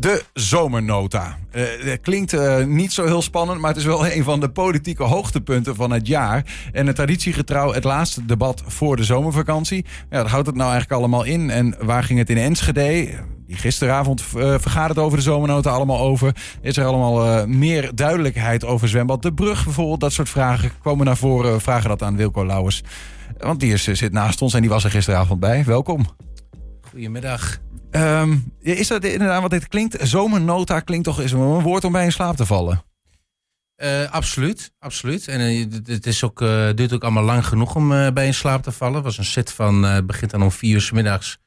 De zomernota. Het klinkt uh, niet zo heel spannend, maar het is wel een van de politieke hoogtepunten van het jaar. En het traditiegetrouw het laatste debat voor de zomervakantie. Ja, wat houdt het nou eigenlijk allemaal in? En waar ging het in Enschede? Die gisteravond uh, vergaderd over de zomernota allemaal over. Is er allemaal meer duidelijkheid over zwembad De Brug bijvoorbeeld? Dat soort vragen komen naar voren. Vragen dat aan Wilco Lauwers. Want die is, zit naast ons en die was er gisteravond bij. Welkom. Goedemiddag. Um, is dat inderdaad wat dit klinkt? Zomernota klinkt toch is een woord om bij in slaap te vallen? Uh, absoluut, absoluut. En uh, het is ook, uh, duurt ook allemaal lang genoeg om bij in slaap te vallen. Het was een set van, het begint dan om vier uur s middags.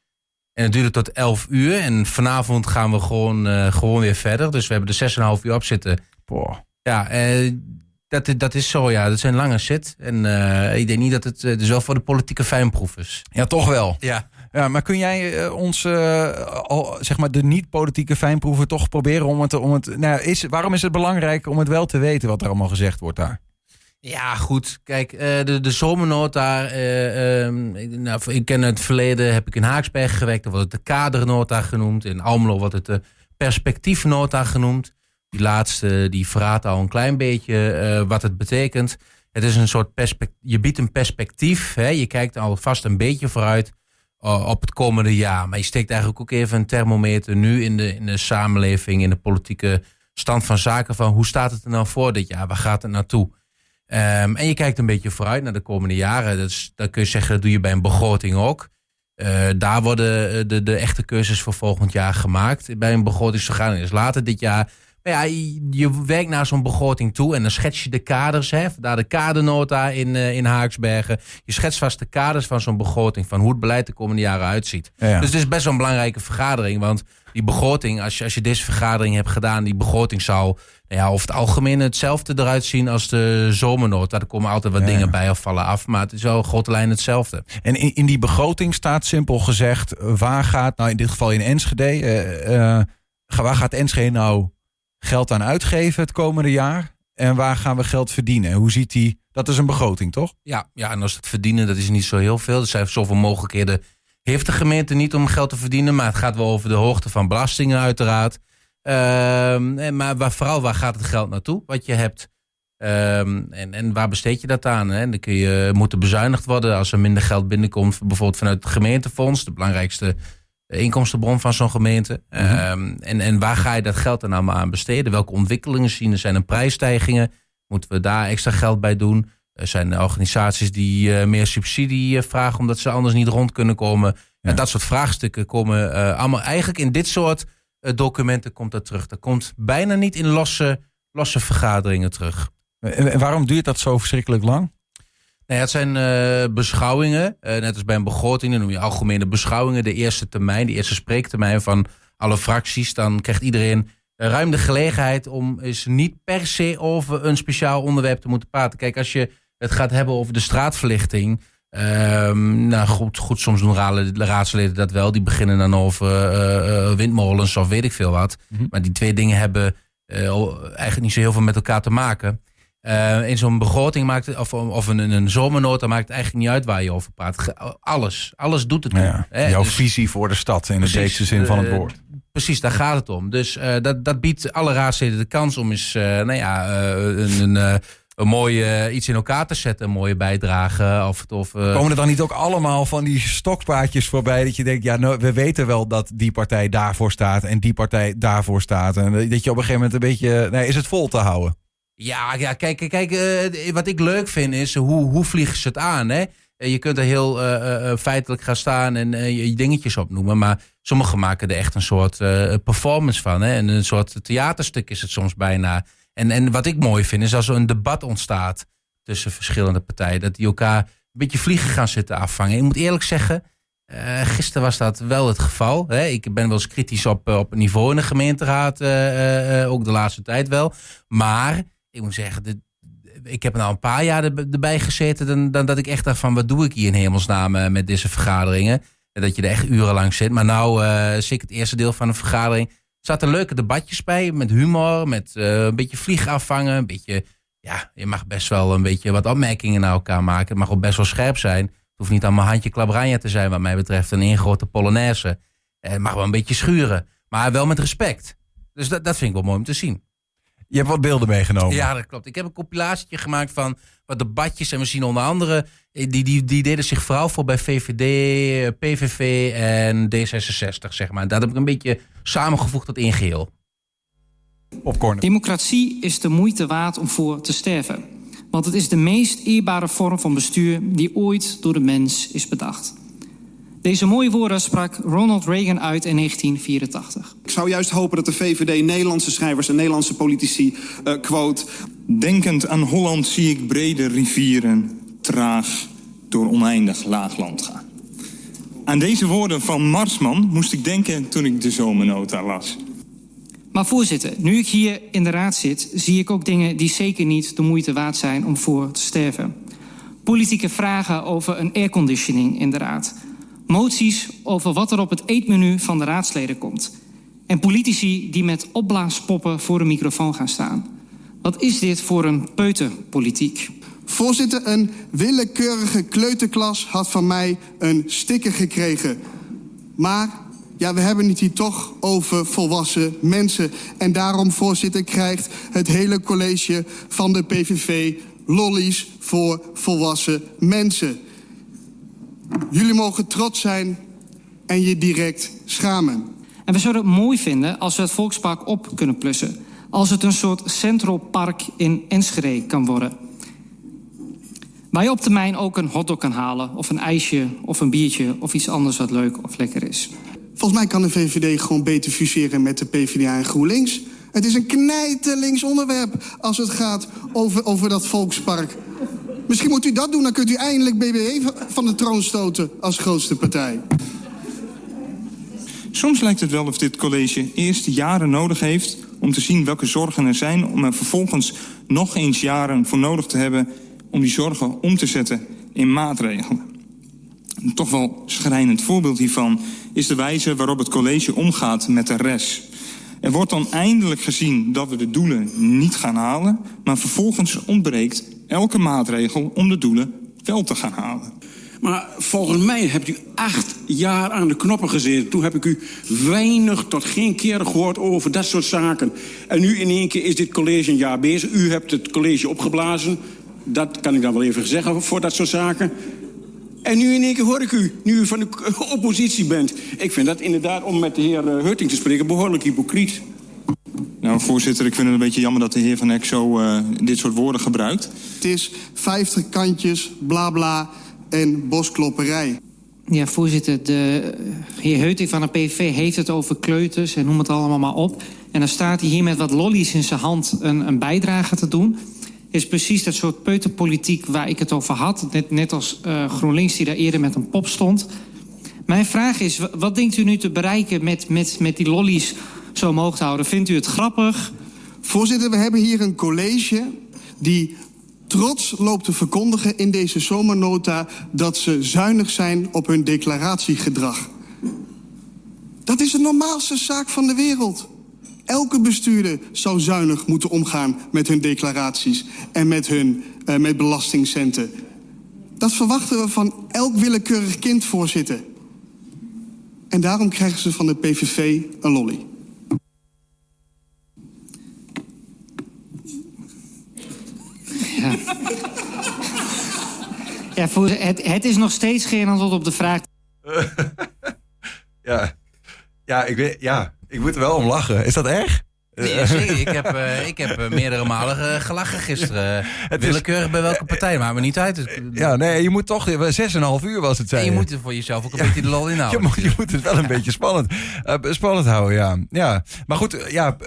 En het duurde tot elf uur. En vanavond gaan we gewoon, gewoon weer verder. Dus we hebben er zes en een half uur op zitten. Boah. Ja, dat, dat is zo, ja. Dat is een lange set. En ik denk niet dat het, is wel voor de politieke fijnproef is. Ja, toch wel. Ja. Ja, maar kun jij uh, ons, al, zeg maar, de niet-politieke fijnproeven toch proberen om het. Om het nou, is, waarom is het belangrijk om het wel te weten wat er allemaal gezegd wordt daar? Ja, goed. Kijk, uh, de, de zomernota. Ehm, nou, ik ken het verleden, heb ik in Haaksberg gewerkt. Dan wordt het de kadernota genoemd. In Almelo wordt het de perspectiefnota genoemd. Die laatste, die verraadt al een klein beetje wat het betekent. Het is een soort perspectief. Je biedt een perspectief. Hè? Je kijkt al vast een beetje vooruit op het komende jaar. Maar je steekt eigenlijk ook even een thermometer nu in de, in de samenleving, in de politieke stand van zaken. Van hoe staat het er nou voor dit jaar? Waar gaat het naartoe? Um, en je kijkt een beetje vooruit naar de komende jaren. Dat, is, kun je zeggen, dat doe je bij een begroting ook. Uh, daar worden de, de echte keuzes voor volgend jaar gemaakt. Bij een begrotingsvergadering is later dit jaar ja, je werkt naar zo'n begroting toe en dan schets je de kaders. Hè, daar de kadernota in, uh, in Haaksbergen. Je schetst vast de kaders van zo'n begroting. Van hoe het beleid de komende jaren uitziet. Dus het is best wel een belangrijke vergadering. Want die begroting, als je, als je deze vergadering hebt gedaan, die begroting zou nou ja, over het algemeen hetzelfde eruit zien als de zomernota. Er komen altijd wat dingen bij of vallen af. Maar het is wel een grote lijn hetzelfde. En in, in die begroting staat simpel gezegd, waar gaat, nou in dit geval in Enschede, uh, uh, waar gaat Enschede nou geld aan uitgeven het komende jaar? En waar gaan we geld verdienen? Hoe ziet die? Dat is een begroting, toch? Ja, ja, en als het verdienen, dat is niet zo heel veel. Er zijn zoveel mogelijkheden. Heeft de gemeente niet om geld te verdienen, maar het gaat wel over de hoogte van belastingen, uiteraard. Um, maar waar, vooral waar gaat het geld naartoe? Wat je hebt. Um, en, en waar besteed je dat aan? Hè? Dan kun je, moet er bezuinigd worden als er minder geld binnenkomt, bijvoorbeeld vanuit het gemeentefonds, de belangrijkste inkomstenbron van zo'n gemeente. Mm en, en waar ga je dat geld dan allemaal aan besteden? Welke ontwikkelingen zien er? Zijn er prijsstijgingen? Moeten we daar extra geld bij doen? Er zijn organisaties die uh, meer subsidie uh, vragen omdat ze anders niet rond kunnen komen. Ja. En dat soort vraagstukken komen uh, allemaal eigenlijk in dit soort documenten komt dat terug. Dat komt bijna niet in losse, losse vergaderingen terug. En waarom duurt dat zo verschrikkelijk lang? Nee, het zijn uh, beschouwingen. Uh, net als bij een begroting, dan noem je algemene beschouwingen. De eerste termijn, de eerste spreektermijn van alle fracties. Dan krijgt iedereen ruim de gelegenheid om eens niet per se over een speciaal onderwerp te moeten praten. Kijk, als je het gaat hebben over de straatverlichting. Uh, nou goed, goed, soms doen raadsleden dat wel. Die beginnen dan over uh, windmolens of weet ik veel wat. Mm -hmm. Maar die twee dingen hebben eigenlijk niet zo heel veel met elkaar te maken. Uh, in zo'n begroting maakt het, of, of een, een zomernota maakt het eigenlijk niet uit waar je over praat. Alles, alles doet het. Ja, hè? Jouw dus, visie voor de stad in precies, de deze zin van het woord. Uh, precies, daar gaat het om. Dus uh, dat, dat biedt alle raadsleden de kans om eens nou ja, een, een, een mooie iets in elkaar te zetten, een mooie bijdrage. Of, of, Komen er dan niet ook allemaal van die stokpaardjes voorbij dat je denkt, ja, nou, we weten wel dat die partij daarvoor staat en die partij daarvoor staat. En dat je op een gegeven moment een beetje, nee, is het vol te houden? Ja, ja kijk, kijk uh, wat ik leuk vind is hoe, hoe vliegen ze het aan. Hè? Je kunt er heel uh, feitelijk gaan staan en je dingetjes opnoemen. Maar sommigen maken er echt een soort performance van. Hè? En een soort theaterstuk is het soms bijna. En, en wat ik mooi vind is als er een debat ontstaat tussen verschillende partijen. Dat die elkaar een beetje vliegen gaan zitten afvangen. Ik moet eerlijk zeggen, gisteren was dat wel het geval. Hè? Ik ben wel eens kritisch op, op niveau in de gemeenteraad, ook de laatste tijd wel. Maar ik moet zeggen, de, ik heb er nou een paar jaar erbij gezeten dan, dan dat ik echt dacht van wat doe ik hier in hemelsnaam uh, met deze vergaderingen. Dat je er echt urenlang zit. Maar nou, uh, zeker het eerste deel van de vergadering, zaten leuke debatjes bij. Met humor, met uh, een beetje vlieg afvangen. Een beetje, ja, je mag best wel een beetje wat opmerkingen naar elkaar maken. Het mag ook best wel scherp zijn. Het hoeft niet allemaal handje klabranja te zijn wat mij betreft. Een ingrote polonaise. Het mag wel een beetje schuren. Maar wel met respect. Dus dat vind ik wel mooi om te zien. Je hebt wat beelden meegenomen. Ja, dat klopt. Ik heb een compilatie gemaakt van wat debatjes. En we zien onder andere, eh, die, die, die deden zich vooral voor bij VVD, eh, PVV en D66, zeg maar. Dat heb ik een beetje samengevoegd tot één geheel. Popcorn. Democratie is de moeite waard om voor te sterven. Want het is de meest eerbare vorm van bestuur die ooit door de mens is bedacht. Deze mooie woorden sprak Ronald Reagan uit in 1984. Ik zou juist hopen dat de VVD Nederlandse schrijvers en Nederlandse politici uh, quote... Denkend aan Holland zie ik brede rivieren traag door oneindig laagland gaan. Aan deze woorden van Marsman moest ik denken toen ik de zomernota las. Maar voorzitter, nu ik hier in de raad zit, zie ik ook dingen die zeker niet de moeite waard zijn om voor te sterven. Politieke vragen over een airconditioning in de raad. Moties over wat er op het eetmenu van de raadsleden komt. En politici die met opblaaspoppen voor een microfoon gaan staan. Wat is dit voor een peuterpolitiek? Voorzitter, een willekeurige kleuterklas had van mij een sticker gekregen. Maar ja, we hebben het hier toch over volwassen mensen. En daarom, voorzitter, krijgt het hele college van de PVV lollies voor volwassen mensen. Jullie mogen trots zijn en je direct schamen. En we zouden het mooi vinden als we het Volkspark op kunnen plussen. Als het een soort Central Park in Enschede kan worden. Waar je op termijn ook een hotdog kan halen, of een ijsje, of een biertje, of iets anders wat leuk of lekker is. Volgens mij kan de VVD gewoon beter fuseren met de PvdA en GroenLinks. Het is een knijterlinks onderwerp als het gaat over, over dat volkspark. Misschien moet u dat doen, dan kunt u eindelijk BBW van de troon stoten als grootste partij. Soms lijkt het wel of dit college eerst jaren nodig heeft om te zien welke zorgen er zijn... om er vervolgens nog eens jaren voor nodig te hebben om die zorgen om te zetten in maatregelen. Een toch wel schrijnend voorbeeld hiervan is de wijze waarop het college omgaat met de rest. Er wordt dan eindelijk gezien dat we de doelen niet gaan halen... maar vervolgens ontbreekt elke maatregel om de doelen wel te gaan halen. Maar volgens mij hebt u acht jaar aan de knoppen gezeten. Toen heb ik u weinig tot geen keer gehoord over dat soort zaken. En nu in één keer is dit college een jaar bezig. U hebt het college opgeblazen. Dat kan ik dan wel even zeggen voor dat soort zaken. En nu in één keer hoor ik u, nu u van de oppositie bent. Ik vind dat inderdaad, om met de heer eh, Hurting te spreken, behoorlijk hypocriet. Nou, voorzitter, ik vind het een beetje jammer dat de heer Van Eck zo uh, dit soort woorden gebruikt. Het is 50 kantjes, bla bla en bosklopperij. Ja, voorzitter, de heer Heuting van de PVV heeft het over kleuters en noem het allemaal maar op. En dan staat hij hier met wat lollies in zijn hand een, een bijdrage te doen is precies dat soort peuterpolitiek waar ik het over had. Net, net als uh, GroenLinks die daar eerder met een pop stond. Mijn vraag is, wat denkt u nu te bereiken met, met, met die lollies zo omhoog te houden? Vindt u het grappig? Voorzitter, we hebben hier een college die trots loopt te verkondigen in deze zomernota... dat ze zuinig zijn op hun declaratiegedrag. Dat is de normaalste zaak van de wereld. Elke bestuurder zou zuinig moeten omgaan met hun declaraties en met hun uh, met belastingcenten. Dat verwachten we van elk willekeurig kind, voorzitter. En daarom krijgen ze van de PVV een lolly. Ja, ja voor, het, het is nog steeds geen antwoord op de vraag. ja. Ja, ik weet, ja, ik moet er wel om lachen. Is dat erg? Nee, zeker. Ik heb, uh, ik heb uh, meerdere malen uh, gelachen gisteren. Het Willekeurig bij welke partij, maar me niet uit. Ja, nee, je moet toch... Zes en een half uur was het, zijn. je moet er voor jezelf ook een ja. beetje de lol in houden. Je moet, je moet het wel een beetje spannend, spannend houden, ja. ja. Maar goed, ja,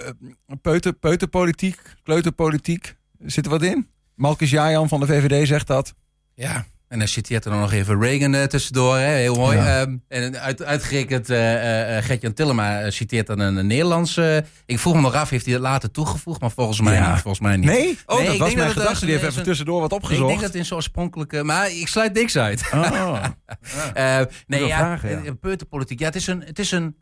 peuter, peuterpolitiek, kleuterpolitiek, zit er wat in? Malkus Jajan van de VVD zegt dat. Ja, en dan citeert er dan nog even Reagan uh, tussendoor. Hè? Heel mooi. Ja. Um, en uit, uitgerekend uh, uh, Gertjan Tillema citeert dan een, een Nederlandse. ik vroeg me nog af, heeft hij dat later toegevoegd? Maar volgens mij ja. niet. Volgens mij niet. Nee? Oh, nee, dat was mijn gedachte. Die heeft even tussendoor wat opgezocht. Nee, ik denk dat in zo'n oorspronkelijke... Maar ik sluit niks uit. Oh. nee, ja, vragen, ja. Peuterpolitiek. Ja, het is een, het is een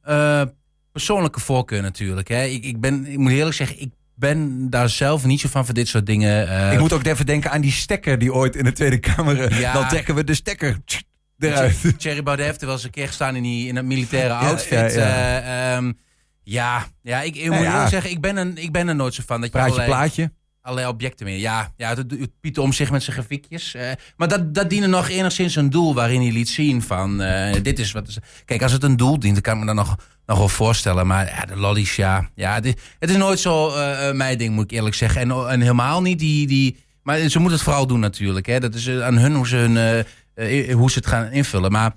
persoonlijke voorkeur natuurlijk. Hè. Ik, ik, ben, ik moet eerlijk zeggen, ik ben daar zelf niet zo van voor dit soort dingen. Uh, ik moet ook even denken aan die stekker die ooit in de Tweede Kamer... Ja. Dan trekken we de stekker eruit. Thierry Baudet heeft er wel eens een keer gestaan in, die, in dat militaire outfit. Ja, ja, ja. Uh, um, Ja, ja ik, moet ja. eerlijk zeggen, ik ben, een, ik ben er nooit zo van. Dat je Praatje, allerlei, plaatje. Allerlei objecten meer. Ja, ja het, het Pieter om zich met zijn grafiekjes. eh, maar dat, dat diende nog enigszins een doel waarin hij liet zien van eh, dit is wat. is- Kijk, als het een doel dient, dan kan ik me dat nog, nog wel voorstellen. Maar ja, de lollies, ja. ja het, is, het is nooit zo eh, mijn ding, moet ik eerlijk zeggen. En, en helemaal niet die, die. Maar ze moeten het vooral doen natuurlijk. Hè. Dat is aan hun hoe ze, hun, hoe ze het gaan invullen. Maar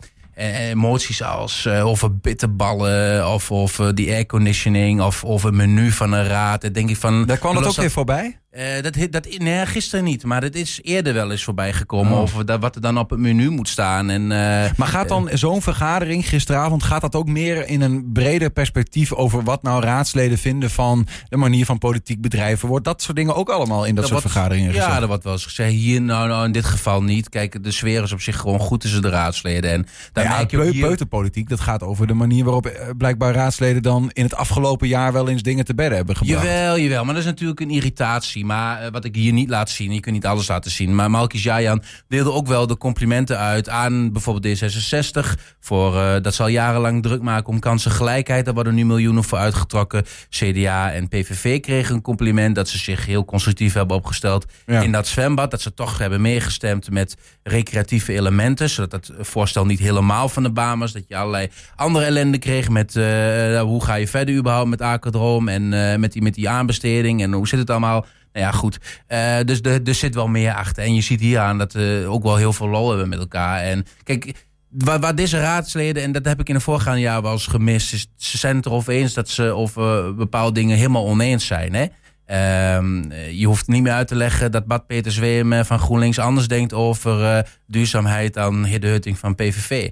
emoties als eh, over bitterballen of, of die airconditioning of, of een menu van een raad. Dan denk ik van. Daar kwam los ook weer voorbij. Eh, dat, dat, nee, gisteren niet, maar dat is eerder wel eens voorbij gekomen. Oh. Of dat, wat er dan op het menu moet staan. En, eh, Maar gaat dan zo'n vergadering gisteravond, gaat dat ook meer in een breder perspectief over wat nou raadsleden vinden van de manier van politiek bedrijven? Wordt dat soort dingen ook allemaal in dat, soort vergaderingen gezegd? Ja, wordt wel eens gezegd. Hier, nou, nou, in dit geval niet. Kijk, de sfeer is op zich gewoon goed tussen de raadsleden. En daar ja, merk je peu- hier... peuterpolitiek, dat gaat over de manier waarop eh, blijkbaar raadsleden dan in het afgelopen jaar wel eens dingen te bedden hebben gebracht. Jawel, jawel. Maar dat is natuurlijk een irritatie. Maar eh, wat ik hier niet laat zien, je kunt niet alles laten zien. Maar Malki Jajan deelde ook wel de complimenten uit aan bijvoorbeeld D66. Voor, eh, dat zal jarenlang druk maken om kansengelijkheid. Daar worden nu miljoenen voor uitgetrokken. CDA en PVV kregen een compliment dat ze zich heel constructief hebben opgesteld Ja. in dat zwembad. Dat ze toch hebben meegestemd met recreatieve elementen. Zodat dat voorstel niet helemaal van de baan was. Dat je allerlei andere ellende kreeg met eh, hoe ga je verder überhaupt met Akerdroom en met, die, met die aanbesteding en hoe zit het allemaal. Nou ja, goed. Eh, dus er er zit wel meer achter. En je ziet hier aan dat we ook wel heel veel lol hebben met elkaar. En kijk, waar, deze raadsleden, en dat heb ik in de voorgaande jaar wel eens gemist, is ze zijn het erover eens dat ze over bepaalde dingen helemaal oneens zijn. Hè? Ehm, je hoeft niet meer uit te leggen dat Bad Peter Zweem eh, van GroenLinks anders denkt over eh, duurzaamheid dan Hidde Hutting van PVV.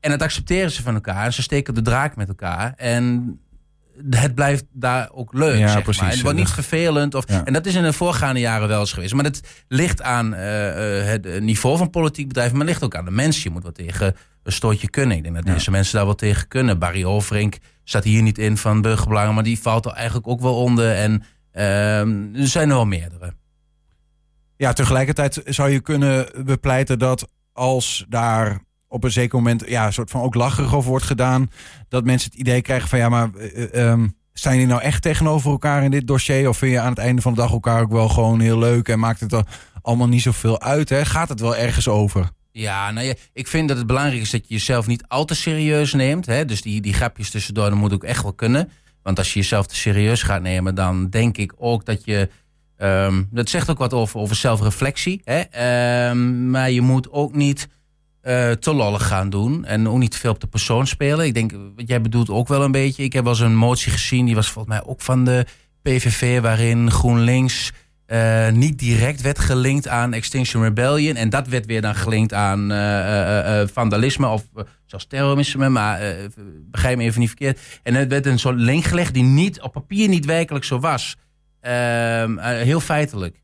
En dat accepteren ze van elkaar. Ze steken de draak met elkaar. En het blijft daar ook leuk. Ja, zeg precies. Maar. Het wordt niet vervelend. Of, Ja. En dat is in de voorgaande jaren wel eens geweest. Maar dat ligt aan eh, eh, het niveau van politiek bedrijf. Maar het ligt ook aan de mensen. Je moet wat tegen een stootje kunnen. Ik denk dat Ja. deze mensen daar wel tegen kunnen. Barry Overink staat hier niet in van burgerbelangen. Maar die valt er eigenlijk ook wel onder. En ehm, er zijn er wel meerdere. Ja, tegelijkertijd zou je kunnen bepleiten dat als daar op een zeker moment ja, een soort van ook lacherig over wordt gedaan, dat mensen het idee krijgen van ja, maar eh, eh, ehm, jullie nou echt tegenover elkaar in dit dossier? Of vind je aan het einde van de dag elkaar ook wel gewoon heel leuk en maakt het allemaal niet zoveel uit? Hè? Gaat het wel ergens over? Ja, nou ja, ik vind dat het belangrijk is dat je jezelf niet al te serieus neemt. Hè? Dus die, die grapjes tussendoor, dat moet ook echt wel kunnen. Want als je jezelf te serieus gaat nemen, dan denk ik ook dat je... ehm, dat zegt ook wat over, over zelfreflectie. Hè? Ehm, maar je moet ook niet eh, te lollig gaan doen. En ook niet te veel op de persoon spelen. Ik denk, wat jij bedoelt ook wel een beetje. Ik heb wel eens een motie gezien, die was volgens mij ook van de PVV... waarin GroenLinks eh, niet direct werd gelinkt aan Extinction Rebellion. En dat werd weer dan gelinkt aan eh, vandalisme of zelfs terrorisme. Maar begrijp me even niet verkeerd. En het werd een soort link gelegd die niet, op papier niet werkelijk zo was. Ehm, eh, heel feitelijk.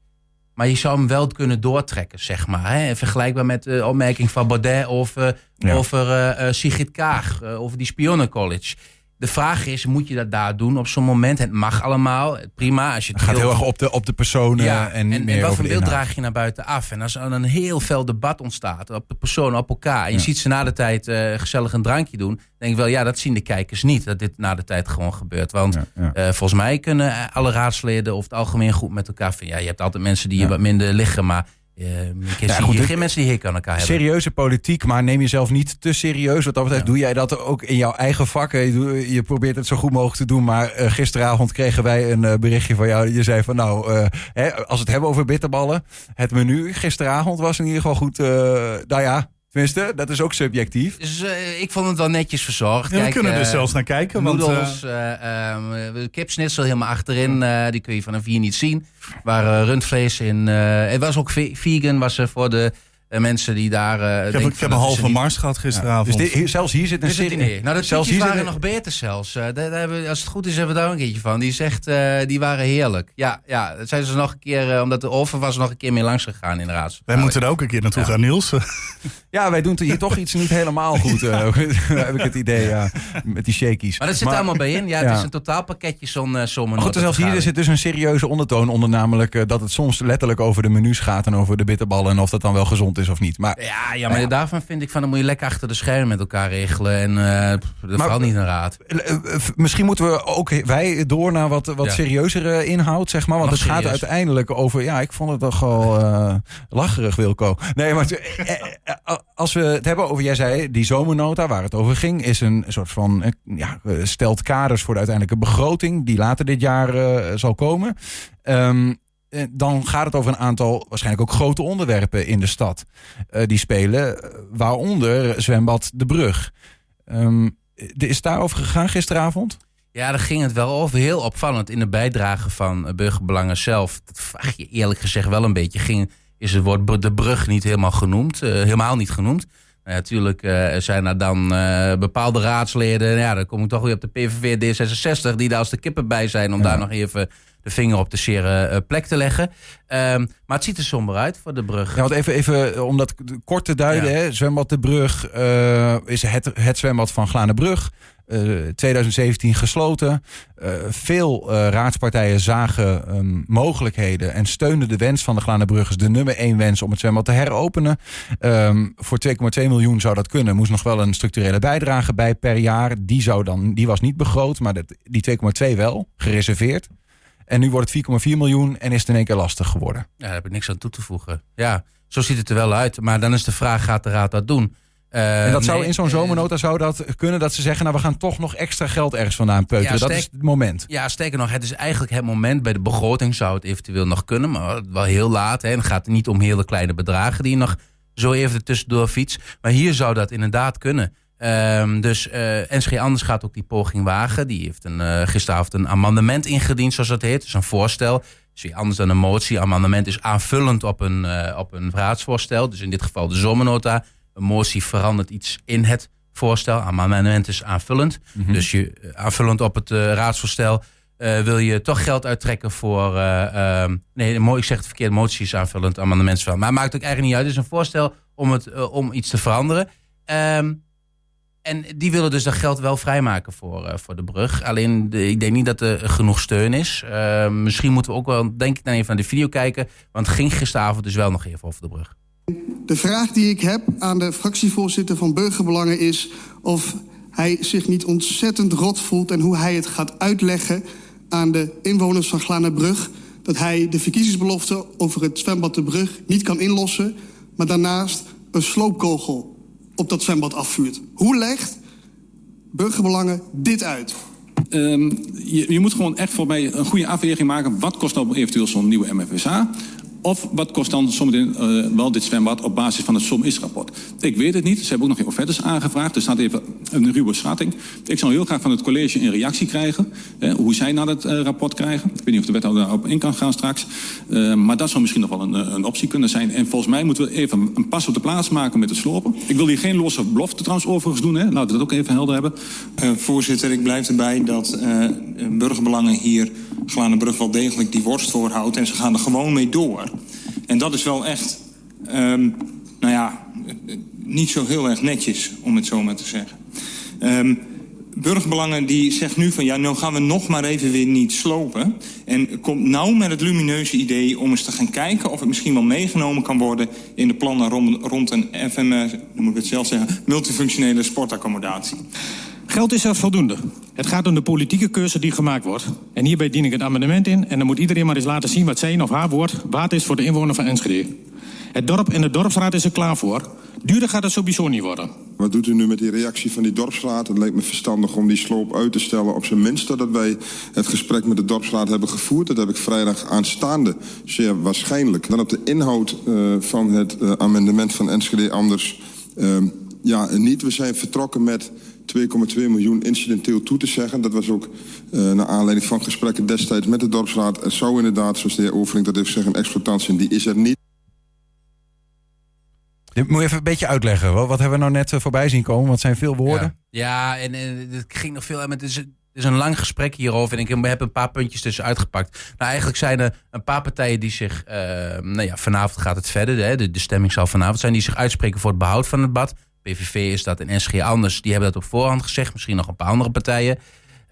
Maar je zou hem wel kunnen doortrekken, zeg maar. Hè? Vergelijkbaar met de opmerking van Baudet over, Ja. over eh, eh, Sigrid Kaag, eh, over die spionencollege. De vraag is, moet je dat daar doen op zo'n moment? Het mag allemaal, prima. Als je Het gaat heel erg op de, op de personen en niet meer wat over voor beeld draag je naar buiten af? En als er een heel fel debat ontstaat op de persoon, op elkaar... en je Ja. ziet ze na de tijd eh, gezellig een drankje doen... dan denk ik wel, ja, dat zien de kijkers niet. Dat dit na de tijd gewoon gebeurt. Want Ja, eh, volgens mij kunnen eh, alle raadsleden over het algemeen goed met elkaar vinden. Ja, je hebt altijd mensen die je wat minder liggen... maar ik zie goed, hier dit- geen mensen die heek aan elkaar hebben. Serieuze politiek, maar neem jezelf niet te serieus. Wat dat betreft Ja. doe jij dat ook in jouw eigen vak. Je, probeert het zo goed mogelijk te doen. Maar eh, gisteravond kregen wij een eh, berichtje van jou. Je zei van nou, eh, hè, als we het hebben over bitterballen. Het menu gisteravond was in ieder geval goed. nou ja, tenminste, dat is ook subjectief. Dus eh, ik vond het wel netjes verzorgd. Ja, we kunnen er eh, zelfs naar kijken. Want, Noedels, eh, eh, ehm, kipsnitzel helemaal achterin. die kun je vanaf hier niet zien. Waar rundvlees in. het was ook ve- vegan, was er voor de eh, mensen die daar. eh, ik heb, ik heb een dat halve niet. mars gehad gisteravond. Dus dit- hier- zelfs hier zit een serie. Nou, de zelfs hier waren nog beter zelfs. Eh, daar, daar hebben, we- als het goed is, hebben we daar een keertje van. Die zegt, eh, die waren heerlijk. Ja, ja, dat zijn ze nog een keer, omdat de oven was, nog een keer mee langs gegaan in de raad. Wij moeten er ook een keer naartoe Ja. gaan, Niels. Ja, wij doen hier toch iets niet helemaal goed. eh, heb ik het idee, ja. Met die shakies. Maar dat zit er allemaal bij in. Ja, het Ja. is een totaalpakketje zo'n uh, zo'n Maar goed, zelfs hier zit dus een serieuze ondertoon onder. Namelijk eh, dat het soms letterlijk over de menus gaat en over de bitterballen. En of dat dan wel gezond is of niet. Maar Ja, ja, maar daarvan vind ik van, dan moet je lekker achter de schermen met elkaar regelen. En pff, dat Maar- valt niet in raad. Eh, eh, misschien moeten we ook wij door naar wat, wat Ja. serieuzere inhoud, zeg maar. Want het gaat uiteindelijk over. Ja, ik vond het toch wel eh, lacherig, Wilco. Nee, maar als we het hebben over, jij zei, die zomernota waar het over ging, is een soort van. ja, stelt kaders voor de uiteindelijke begroting die later dit jaar zal komen. Ehm, eh, dan gaat het over een aantal waarschijnlijk ook grote onderwerpen in de stad eh, die spelen, eh, waaronder zwembad De Brug. Ehm, is het daarover gegaan gisteravond? Ja, daar ging het wel over. Heel opvallend in de bijdrage van eh, Burgerbelangen zelf. Dat vraag je eerlijk gezegd wel een beetje. Ging, is het woord de brug niet helemaal genoemd? eh, helemaal niet genoemd. Nou, ja, natuurlijk eh, zijn er dan eh, bepaalde raadsleden. Ja, dan kom ik toch weer op de PVV D66, die daar als de kippen bij zijn. om Ja. daar nog even de vinger op de zere eh, plek te leggen. Ehm, maar het ziet er somber uit voor de brug. Ja, want even, even eh, om dat kort te duiden. Ja. Hè, zwembad De Brug eh, is het, het zwembad van Glanenbrug. eh 2017 gesloten. Veel raadspartijen zagen ehm, mogelijkheden en steunden de wens van de Glanenbruggers, de nummer één wens om het zwembad te heropenen. Ehm, voor 2,2 miljoen zou dat kunnen. Moest nog wel een structurele bijdrage bij per jaar. Die, zou dan, die was niet begroot, maar dat, die 2,2 wel, gereserveerd. En nu wordt het 4,4 miljoen en is het in één keer lastig geworden. Ja, daar heb ik niks aan toe te voegen. Ja, zo ziet het er wel uit. Maar dan is de vraag, gaat de raad dat doen? Eh, En dat zou nee, in zo'n eh, zomernota zou dat kunnen dat ze zeggen, nou we gaan toch nog extra geld ergens vandaan peuteren. Ja, dat is het moment. Ja, sterker nog, het is eigenlijk het moment. Bij de begroting zou het eventueel nog kunnen, maar wel heel laat. Hè. En het gaat niet om hele kleine bedragen die je nog zo even tussendoor fiets. Maar hier zou dat inderdaad kunnen. Ehm, dus eh NSG Anders gaat ook die poging wagen. Die heeft een, eh, gisteravond een amendement ingediend, zoals dat heet. Dus een voorstel. Dus anders dan een motie. Amendement is aanvullend op een, eh, op een raadsvoorstel. Dus in dit geval de zomernota. Een motie verandert iets in het voorstel. Amendement is aanvullend. Dus je, aanvullend op het raadsvoorstel wil je toch geld uittrekken voor... eh, ehm, nee, ik zeg het verkeerd, motie is aanvullend, amendement is wel. Maar het maakt ook eigenlijk niet uit. Het is een voorstel om, het, om iets te veranderen. Ehm, en die willen dus dat geld wel vrijmaken voor, eh, voor de brug. Alleen, ik denk niet dat er genoeg steun is. Ehm, misschien moeten we ook wel, denk ik, dan even naar de video kijken. Want ging gisteravond dus wel nog even over de brug. De vraag die ik heb aan de fractievoorzitter van Burgerbelangen is of hij zich niet ontzettend rot voelt en hoe hij het gaat uitleggen aan de inwoners van Glanenbrug dat hij de verkiezingsbelofte over het zwembad de Brug niet kan inlossen, maar daarnaast een sloopkogel op dat zwembad afvuurt. Hoe legt Burgerbelangen dit uit? Ehm, je, je moet gewoon echt voor mij een goede afweging maken. Wat kost nou eventueel zo'n nieuwe MFSA? Of wat kost dan zometeen eh, wel dit zwembad op basis van het SOM-IS-rapport? Ik weet het niet. Ze hebben ook nog geen offertes aangevraagd. Er staat even een ruwe schatting. Ik zou heel graag van het college een reactie krijgen. eh, hoe zij naar het eh, rapport krijgen. Ik weet niet of de wethouder daarop in kan gaan straks. Eh, maar dat zou misschien nog wel een, een optie kunnen zijn. En volgens mij moeten we even een pas op de plaats maken met het slopen. Ik wil hier geen losse belofte trouwens overigens doen. Hè. Laten we dat ook even helder hebben. Voorzitter, ik blijf erbij dat burgerbelangen hier Glanenbrug wel degelijk die worst voorhoudt. En ze gaan er gewoon mee door. En dat is wel echt, ehm, nou ja, eh, niet zo heel erg netjes, om het zo maar te zeggen. Ehm, burgerbelangen die zegt nu van ja, nou gaan we nog maar even weer niet slopen. En komt nou met het lumineuze idee om eens te gaan kijken of het misschien wel meegenomen kan worden in de plannen rond, rond een FM, eh, dan moet ik het zelf zeggen, multifunctionele sportaccommodatie. Geld is er voldoende. Het gaat om de politieke keuze die gemaakt wordt. En hierbij dien ik het amendement in. En dan moet iedereen maar eens laten zien wat zijn of haar woord waard is voor de inwoner van Enschede. Het dorp en de dorpsraad is er klaar voor. Duurder gaat het sowieso niet worden. Wat doet u nu met die reactie van die dorpsraad? Het lijkt me verstandig om die sloop uit te stellen. Op zijn minst dat wij het gesprek met de dorpsraad hebben gevoerd. Dat heb ik vrijdag aanstaande, zeer waarschijnlijk. Dan op de inhoud uh, van het uh, amendement van Enschede anders. Uh, ja, niet. We zijn vertrokken met 2,2 miljoen incidenteel toe te zeggen. Dat was ook uh, naar aanleiding van gesprekken destijds met de dorpsraad. Er zou inderdaad, zoals de heer Overink dat heeft gezegd, een exploitatie. Die is er niet. Dit moet je even een beetje uitleggen. Wat, wat hebben we nou net uh, voorbij zien komen? Wat zijn veel woorden? Ja, ja en, en het ging nog veel. Het is, het is een lang gesprek hierover. En ik heb een paar puntjes tussen uitgepakt. Nou, eigenlijk zijn er een paar partijen die zich. Uh, nou ja, vanavond gaat het verder. Hè, de, de stemming zal vanavond zijn. Die zich uitspreken voor het behoud van het bad. PVV is dat en SG anders. Die hebben dat op voorhand gezegd. Misschien nog een paar andere partijen.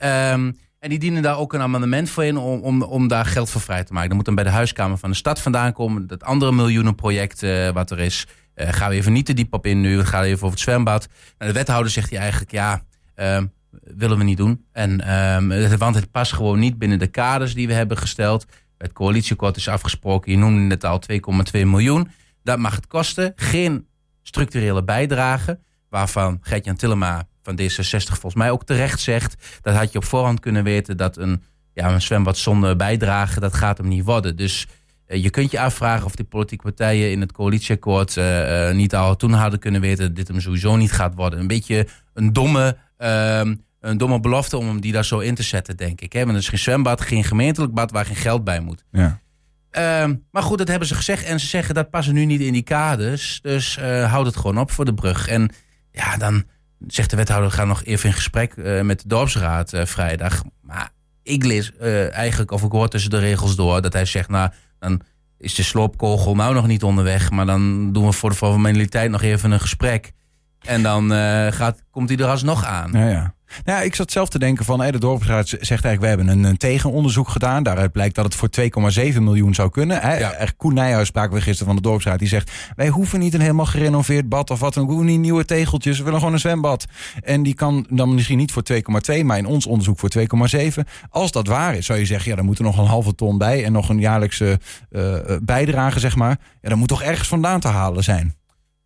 Um, en die dienen daar ook een amendement voor in om, om, daar geld voor vrij te maken. Dat moet dan bij de huiskamer van de stad vandaan komen. Dat andere miljoenenproject uh, wat er is. Eh, gaan we even niet te diep op in nu. We gaan even over het zwembad. De wethouder zegt hij eigenlijk, ja, ehm, willen we niet doen. En, ehm, want het past gewoon niet binnen de kaders die we hebben gesteld. Het coalitieakkoord is afgesproken. Je noemde het al 2,2 miljoen. Dat mag het kosten. Geen structurele bijdrage. Waarvan Gert-Jan Tillema van D66 volgens mij ook terecht zegt. Dat had je op voorhand kunnen weten dat een, ja, een zwembad zonder bijdrage, dat gaat hem niet worden. Dus eh, je kunt je afvragen of die politieke partijen in het coalitieakkoord eh, eh, niet al toen hadden kunnen weten dat dit hem sowieso niet gaat worden. Een beetje een domme, ehm, een domme belofte om hem die daar zo in te zetten, denk ik. Want het is geen zwembad, geen gemeentelijk bad waar geen geld bij moet. Ja. Ehm, maar goed, dat hebben ze gezegd. En ze zeggen dat passen nu niet in die kaders. Dus eh houd het gewoon op voor de brug. En ja, dan zegt de wethouder, we gaan nog even in gesprek eh, met de dorpsraad eh, vrijdag. Maar ik lees eigenlijk, of ik hoor tussen de regels door, dat hij zegt, nou, dan is de sloopkogel nou nog niet onderweg. Maar dan doen we voor de formaliteit nog even een gesprek. En dan eh, gaat, komt hij er alsnog aan. Ja, ja. Nou, ja, ik zat zelf te denken van, hé, de dorpsraad zegt eigenlijk, we hebben een, een tegenonderzoek gedaan. Daaruit blijkt dat het voor 2,7 miljoen zou kunnen. Hè? Ja. Koen Nijhuis spraken we gisteren van de dorpsraad. Die zegt, wij hoeven niet een helemaal gerenoveerd bad of wat. dan. We hoeven niet nieuwe tegeltjes. We willen gewoon een zwembad. En die kan dan misschien niet voor 2,2, maar in ons onderzoek voor 2,7. Als dat waar is, zou je zeggen, ja, dan moet er nog een halve ton bij. En nog een jaarlijkse eh, bijdrage, zeg maar. Ja, dan moet toch ergens vandaan te halen zijn.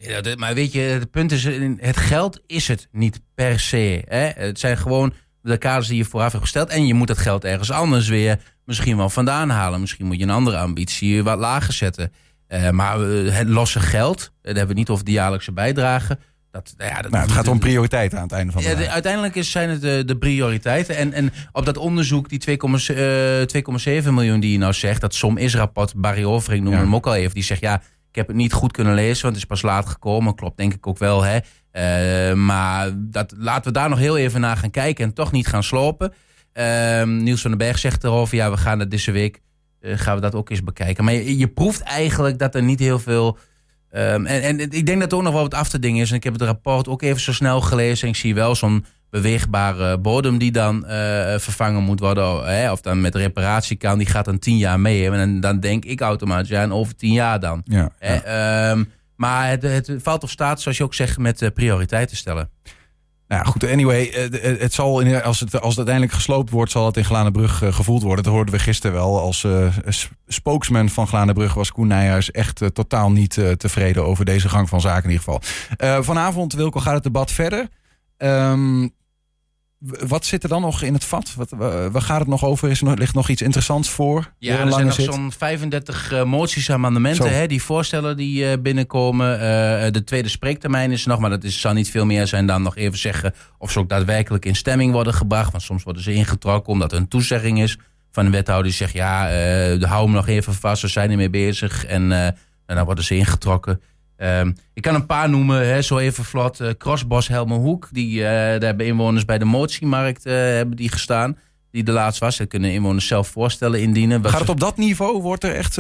Ja, maar weet je, het punt is, het geld is het niet per se. Hè? Het zijn gewoon de kaders die je vooraf hebt gesteld. En je moet dat geld ergens anders weer misschien wel vandaan halen. Misschien moet je een andere ambitie wat lager zetten. Eh, maar eh, het losse geld, eh, daar hebben we niet over de jaarlijkse bijdrage. Dat, nou ja, dat Nou, het gaat om prioriteiten aan het einde van de ja, de- uiteindelijk is, zijn het de, de prioriteiten. En, en op dat onderzoek, die 2,7 eh, 2,7 miljoen die je nou zegt, dat som is rapport, Barry Overing noemde Ja. hem ook al even. Die zegt, ja, ik heb het niet goed kunnen lezen, want het is pas laat gekomen. Klopt denk ik ook wel, hè. Eh, maar dat, laten we daar nog heel even naar gaan kijken en toch niet gaan slopen. Ehm, Niels van den Berg zegt erover, ja, we gaan het deze week, eh, gaan we dat ook eens bekijken. Maar je, je proeft eigenlijk dat er niet heel veel... Ehm, en, en ik denk dat er ook nog wel wat af te dingen is. En ik heb het rapport ook even zo snel gelezen. En ik zie wel zo'n beweegbare bodem die dan eh, vervangen moet worden. Hè, of dan met reparatie kan. Die gaat dan tien jaar mee. En dan, denk ik automatisch, ja, en over tien jaar dan. Ja, Hè, ja. ehm, maar het, het valt of staat, zoals je ook zegt, met eh, prioriteiten stellen. Nou ja, goed, anyway, eh, het zal in, als, het, als het uiteindelijk gesloopt wordt, zal het in Glanenbrug gevoeld worden. Dat hoorden we gisteren wel. Als s- spokesman van Glanenbrug was Koen Nijhuis echt totaal niet tevreden over deze gang van zaken in ieder geval. Vanavond, Wilco, gaat het debat verder. Ehm, wat zit er dan nog in het vat? Wat, wa- waar gaat het nog over? Is er nog, ligt nog iets interessants voor? Ja, er zijn nog zo'n 35 eh, moties en amendementen. Hè, die voorstellen die eh, binnenkomen. Eh, de tweede spreektermijn is nog, maar dat is, zal niet veel meer zijn dan nog even zeggen of ze ook daadwerkelijk in stemming worden gebracht. Want soms worden ze ingetrokken omdat er een toezegging is van een wethouder die zegt: ja, hou hem nog even vast, we zijn ermee bezig. En, en dan worden ze ingetrokken. Ehm, ik kan een paar noemen, hè, zo even vlot. Eh, Crossbos Helmerhoek, die, eh, daar hebben inwoners bij de motiemarkt eh, hebben die gestaan. Die de laatst was. Dat kunnen inwoners zelf voorstellen indienen. Gaat het op dat niveau? Wordt er echt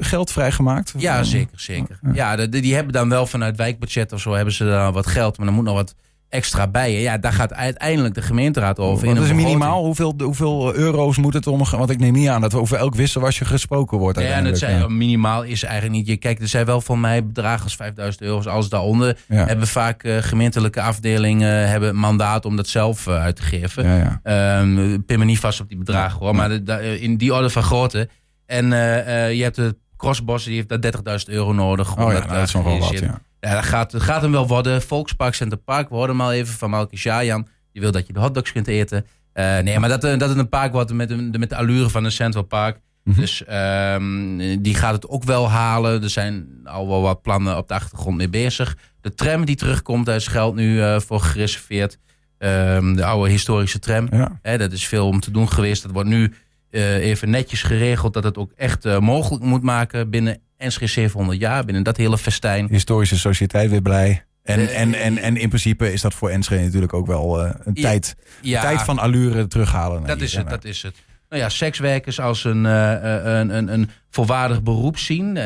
geld vrijgemaakt? ja, zeker, zeker. Ja, de- die hebben dan wel vanuit wijkbudget of zo hebben ze dan wat geld, maar dan moet nog wat extra bij. Ja, daar gaat uiteindelijk de gemeenteraad over. In is begroting. minimaal? Hoeveel, hoeveel euro's moet het om? Want ik neem niet aan dat over elk wisselwasje gesproken wordt. Ja, en het zijn, minimaal is eigenlijk niet. Je kijkt, er zijn wel van mij bedragen als 5000 euro's. Als daaronder Ja. hebben vaak eh, gemeentelijke afdelingen hebben een mandaat om dat zelf eh, uit te geven. Ja, ja. Ehm, pin me niet vast op die bedragen hoor, maar de- de- in die orde van grootte. En eh, eh, je hebt de Crossbos, die heeft daar 30.000 euro nodig. om Oh ja, dat dat is nog wel wat, ja. Ja, dat gaat, dat gaat hem wel worden. Volkspark Center Park, we hoorden hem al even van Malki Shayan. Die wil dat je de hotdogs kunt eten. Eh, nee, maar dat, eh, dat het een park wordt met, de- met de allure van een Central Park. Mhm. Dus ehm, die gaat het ook wel halen. Er zijn al wel wat plannen op de achtergrond mee bezig. De tram die terugkomt, daar is geld nu eh, voor gereserveerd. Ehm, de oude historische tram. Ja. Hè, dat is veel om te doen geweest. Dat wordt nu eh, even netjes geregeld. Dat het ook echt eh, mogelijk moet maken binnen NSG 700 jaar. Binnen dat hele festijn. Historische Sociëteit weer blij. En, Eh, en, en, en in principe is dat voor Enschede natuurlijk ook wel eh, een Ja, tijd, Ja, tijd van allure terughalen. dat is het, dat is het. Nou ja, sekswerkers als een, eh, een, een, een volwaardig beroep zien.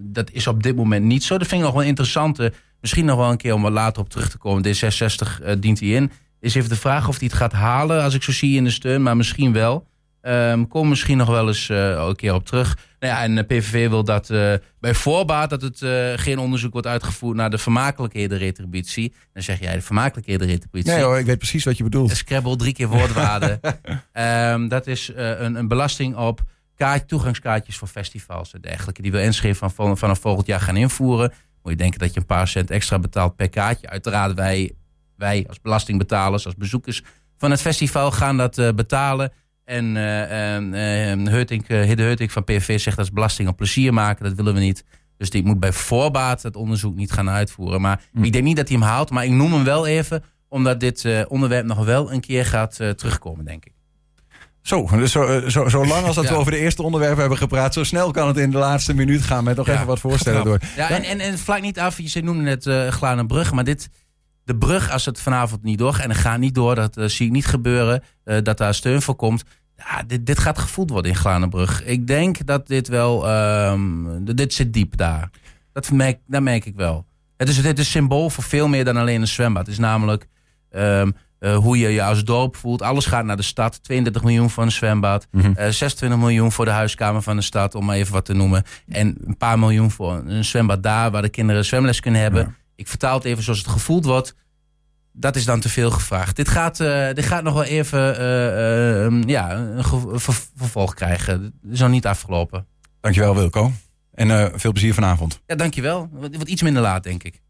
dat is op dit moment niet zo. Dat vind ik nog wel interessant. misschien nog wel een keer om er later op terug te komen. D66 eh, dient hij in. Is even de vraag of hij het gaat halen, als ik zo zie in de steun. Maar misschien wel. Ehm komen misschien nog wel eens eh, een keer op terug. Nou ja, en de PVV wil dat eh, bij voorbaat dat het eh, geen onderzoek wordt uitgevoerd naar de vermakelijkheden retributie. Dan zeg jij de vermakelijkheden retributie. Nee hoor, ik weet precies wat je bedoelt. Scrabble drie keer woordwaarde. Ehm, dat is eh, een, een belasting op kaart, toegangskaartjes voor festivals en dergelijke. Die wil Enschede van, van, vanaf volgend jaar gaan invoeren. Moet je denken dat je een paar cent extra betaalt per kaartje. Uiteraard wij, wij als belastingbetalers, als bezoekers van het festival gaan dat eh, betalen. En eh en, eh, Heutink, eh, Hidde Heutink van PVV zegt dat is belasting op plezier maken. Dat willen we niet. Dus die moet bij voorbaat het onderzoek niet gaan uitvoeren. Maar ik denk niet dat hij hem haalt. Maar ik noem hem wel even, omdat dit eh, onderwerp nog wel een keer gaat terugkomen, denk ik. Zo, dus zo, zo, zo lang als dat Ja. we over de eerste onderwerpen hebben gepraat, zo snel kan het in de laatste minuut gaan met nog Ja. even wat voorstellen door. Ja, en, en, en vlak niet af, je noemde net uh, Glanenbrug, maar dit, de brug, als het vanavond niet doorgaat, en het gaat niet door, dat eh, zie ik niet gebeuren, eh, dat daar steun voor komt. Ja, dit, dit gaat gevoeld worden in Glanenbrug. Ik denk dat dit wel, ehm, dit zit diep daar. Dat merk, dat merk ik wel. Het is, het is symbool voor veel meer dan alleen een zwembad. Het is namelijk ehm, eh, hoe je je als dorp voelt. Alles gaat naar de stad. 32 miljoen voor een zwembad. Mhm. eh, 26 miljoen voor de huiskamer van de stad, om maar even wat te noemen. En een paar miljoen voor een zwembad daar, waar de kinderen zwemles kunnen hebben. Ik vertaal het even zoals het gevoeld wordt. Dat is dan te veel gevraagd. Dit gaat, eh, dit gaat nog wel even eh, eh, ja, een ver- vervolg krijgen. Nog niet afgelopen. Dankjewel Wilco. En veel plezier vanavond. Ja, dankjewel. Het wordt iets minder laat, denk ik.